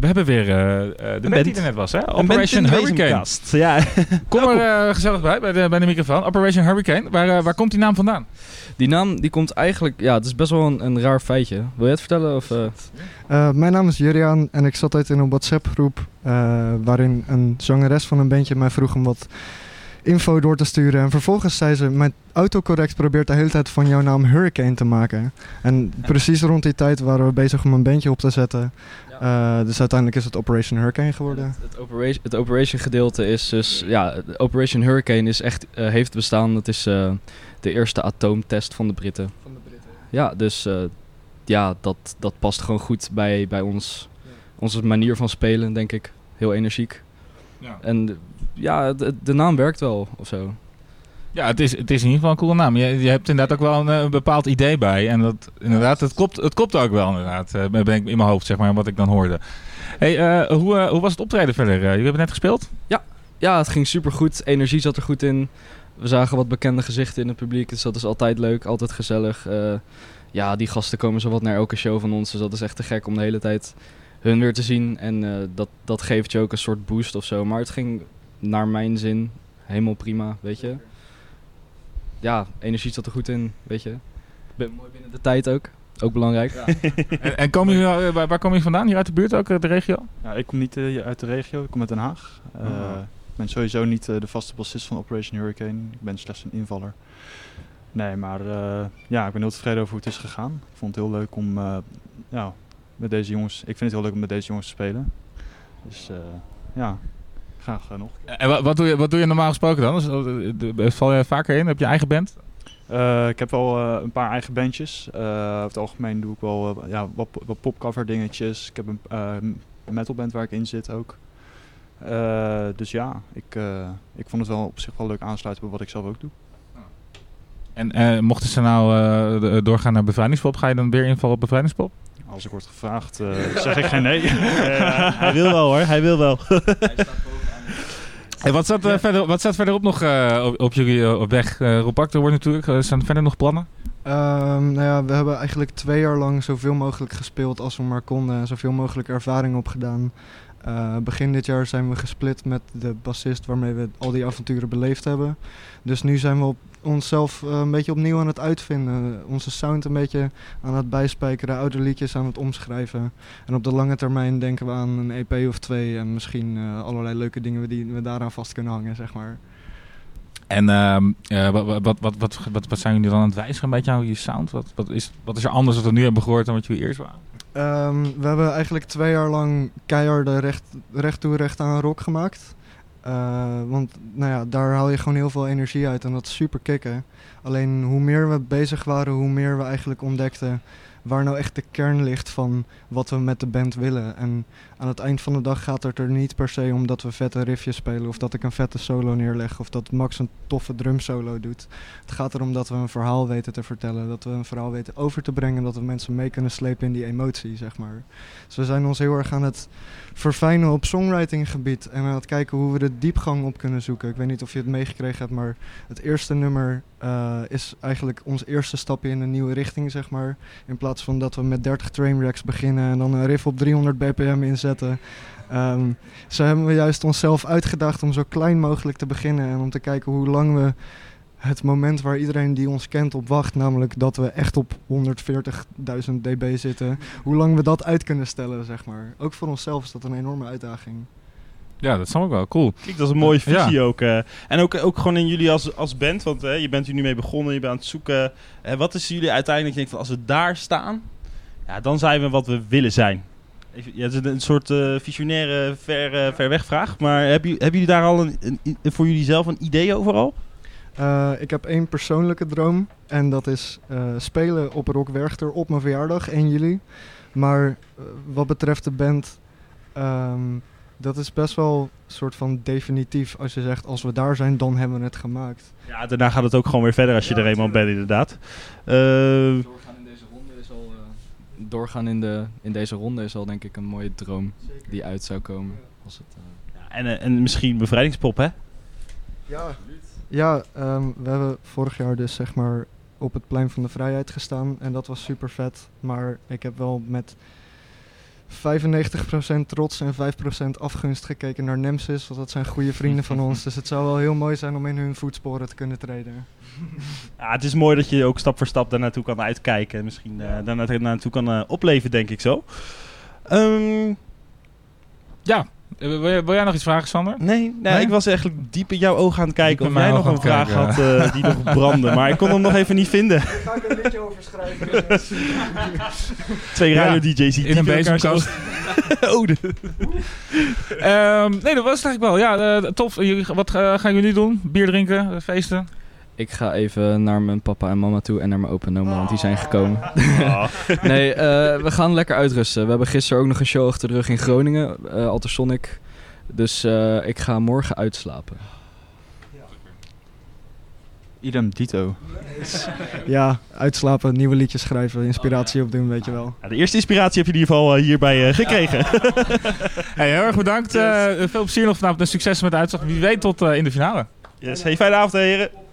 We hebben weer uh, de band die er net was, hè? Operation Hurricane. Ja. Kom er uh, gezellig bij, bij de, bij de microfoon. Operation Hurricane, waar, waar komt die naam vandaan? Die naam die komt eigenlijk, ja, het is best wel een, een raar feitje. Wil je het vertellen? Of, mijn naam is Juriaan en ik zat uit in een WhatsApp groep waarin een zangeres van een bandje mij vroeg om wat info door te sturen. En vervolgens zei ze, mijn autocorrect probeert de hele tijd van jouw naam Hurricane te maken. En precies rond die tijd waren we bezig om een bandje op te zetten. Uh, dus uiteindelijk is het Operation Hurricane geworden. Het, het, operation, het operation gedeelte is dus, ja, Operation Hurricane is echt, uh, heeft bestaan. Het is uh, de eerste atoomtest van de Britten. Van de Britten. Ja, dus ja, dat, dat past gewoon goed bij, bij ons, ja. onze manier van spelen, denk ik. Heel energiek. Ja. En ja, de, de, naam werkt wel of zo. Ja, het is, het is in ieder geval een coole naam. Je, je hebt inderdaad ook wel een, een, bepaald idee bij. En dat, inderdaad, het klopt, het klopt ook wel inderdaad. Uh, ben ik in mijn hoofd, zeg maar, wat ik dan hoorde. Hey, uh, hoe, uh, hoe was het optreden verder? jullie hebben net gespeeld? Ja. ja, het ging super goed. Energie zat er goed in. We zagen wat bekende gezichten in het publiek. Dus dat is altijd leuk, altijd gezellig. ja, die gasten komen zo wat naar elke show van ons. Dus dat is echt te gek om de hele tijd hun weer te zien. En dat, dat geeft je ook een soort boost of zo. Maar het ging naar mijn zin helemaal prima, weet je. Ja, energie zat er goed in, weet je. Ben mooi binnen de tijd ook. Ook belangrijk. Ja. en, en kom je, eh, waar, waar kom je vandaan? Hier uit de buurt ook, eh, de regio? Ja, ik kom niet uh, uit de regio, ik kom uit Den Haag. Uh, oh. Ik ben sowieso niet de vaste bassist van Operation Hurricane. Ik ben slechts een invaller. Nee, maar ja, ik ben heel tevreden over hoe het is gegaan. Ik vond het heel leuk om ja, met deze jongens... Ik vind het heel leuk om met deze jongens te spelen. Dus ja, graag uh, nog. En wat, doe je, wat doe je normaal gesproken dan? Dus, val je vaker in? Heb je eigen band? Uh, ik heb wel uh, een paar eigen bandjes. Uh, op het algemeen doe ik wel ja, wat, wat popcover dingetjes. Ik heb een metalband waar ik in zit ook. dus ja, ik, ik vond het wel op zich wel leuk aansluiten bij wat ik zelf ook doe. En mochten ze nou doorgaan naar bevrijdingspop, ga je dan weer invallen op bevrijdingspop? Als ik word gevraagd, zeg ik geen nee. hij wil wel hoor, hij wil wel. hij staat Hey, wat, staat, uh, verder, wat staat verderop nog uh, op, op, jullie uh, op weg? Uh, er wordt natuurlijk, staan verder nog plannen? Um, nou ja, we hebben eigenlijk twee jaar lang zoveel mogelijk gespeeld als we maar konden. En zoveel mogelijk ervaring opgedaan. Uh, begin dit jaar zijn we gesplit met de bassist waarmee we al die avonturen beleefd hebben. Dus nu zijn we op onszelf uh, een beetje opnieuw aan het uitvinden. Onze sound een beetje aan het bijspijkeren, oude liedjes aan het omschrijven. En op de lange termijn denken we aan een EP of twee en misschien uh, allerlei leuke dingen die we daaraan vast kunnen hangen, zeg maar. En uh, wat, wat, wat, wat, wat, wat zijn jullie dan aan het wijzigen een beetje je sound? Wat, wat, is, wat is er anders wat we nu hebben gehoord dan wat jullie eerst waren? Um, we hebben eigenlijk twee jaar lang keiharde recht, recht toe recht aan rock gemaakt. Uh, want nou ja, daar haal je gewoon heel veel energie uit en dat is super kicken. Alleen hoe meer we bezig waren, hoe meer we eigenlijk ontdekten waar nou echt de kern ligt van wat we met de band willen. En aan het eind van de dag gaat het er niet per se om dat we vette riffjes spelen of dat ik een vette solo neerleg of dat Max een toffe drum solo doet. Het gaat erom dat we een verhaal weten te vertellen, dat we een verhaal weten over te brengen, dat we mensen mee kunnen slepen in die emotie, zeg maar. Dus we zijn ons heel erg aan het verfijnen op songwriting gebied en aan het kijken hoe we de diepgang op kunnen zoeken. Ik weet niet of je het meegekregen hebt, maar het eerste nummer uh, is eigenlijk ons eerste stapje in een nieuwe richting, zeg maar. In plaats van dat we met 30 trainwrecks beginnen en dan een riff op 300 bpm inzetten. Um, zo hebben we juist onszelf uitgedacht om zo klein mogelijk te beginnen en om te kijken hoe lang we het moment waar iedereen die ons kent op wacht, namelijk dat we echt op 140.000 dB zitten, hoe lang we dat uit kunnen stellen, zeg maar. Ook voor onszelf is dat een enorme uitdaging. Ja, dat snap ik wel. Cool. Kijk, dat is een mooie visie ja. ook. Uh. En ook, ook gewoon in jullie als, als band, want uh, je bent hier nu mee begonnen, je bent aan het zoeken. Uh, wat is jullie uiteindelijk, denk van als we daar staan, ja, dan zijn we wat we willen zijn. Even, ja, het is een soort visionaire ver, ver weg vraag, maar hebben, hebben jullie daar al een, een, voor jullie zelf een idee overal? ik heb één persoonlijke droom en dat is spelen op Rock Werchter op mijn verjaardag 1 juli. Maar wat betreft de band... Um, dat is best wel een soort van definitief. Als je zegt, als we daar zijn, dan hebben we het gemaakt. Ja, daarna gaat het ook gewoon weer verder als je er eenmaal bent, inderdaad. Uh, doorgaan in deze ronde is al, uh, doorgaan in, de, in deze ronde is al denk ik een mooie droom die uit zou komen. Als het, uh... ja, en, en misschien bevrijdingspop, hè? Ja, ja um, we hebben vorig jaar dus zeg maar op het plein van de vrijheid gestaan. En dat was super vet. Maar ik heb wel met 95% trots en 5% afgunst gekeken naar Nemesis. Want dat zijn goede vrienden van ons. Dus het zou wel heel mooi zijn om in hun voetsporen te kunnen treden. Ja, het is mooi dat je ook stap voor stap daar naartoe kan uitkijken. En misschien eh daar naartoe- naartoe kan eh, opleven, denk ik zo. Ehm, Ja, wil, jij- wil jij nog iets vragen, Sander? nee, nee, Nee? ik was eigenlijk diep in jouw ogen aan het kijken Diep of jij nog een vraag had eh, die nog brandde. Maar ik kon hem nog even niet vinden. Ga ik een liedje over schrijven? Twee Ja, radio-dj's die In een diep elkaar bezemkast. zo- oh, de- Ehm, nee, dat was het eigenlijk wel. Ja, eh, tof. Wat eh, gaan jullie doen? Bier drinken? eh, feesten? Ik ga even naar mijn papa en mama toe en naar mijn opa en oma, want die zijn gekomen. Ah. nee, eh, we gaan lekker uitrusten. We hebben gisteren ook nog een show achter de rug in Groningen, eh Altersonic. Dus eh, ik ga morgen uitslapen. Idem dito. Ja, uitslapen, nieuwe liedjes schrijven, inspiratie opdoen, weet je wel. Ja, de eerste inspiratie heb je in ieder geval hierbij eh, gekregen. Hey, heel erg bedankt. Eh, veel plezier nog vanavond en succes met de uitslag. Wie weet tot eh, in de finale. Yes. Hey, fijne avond, heren.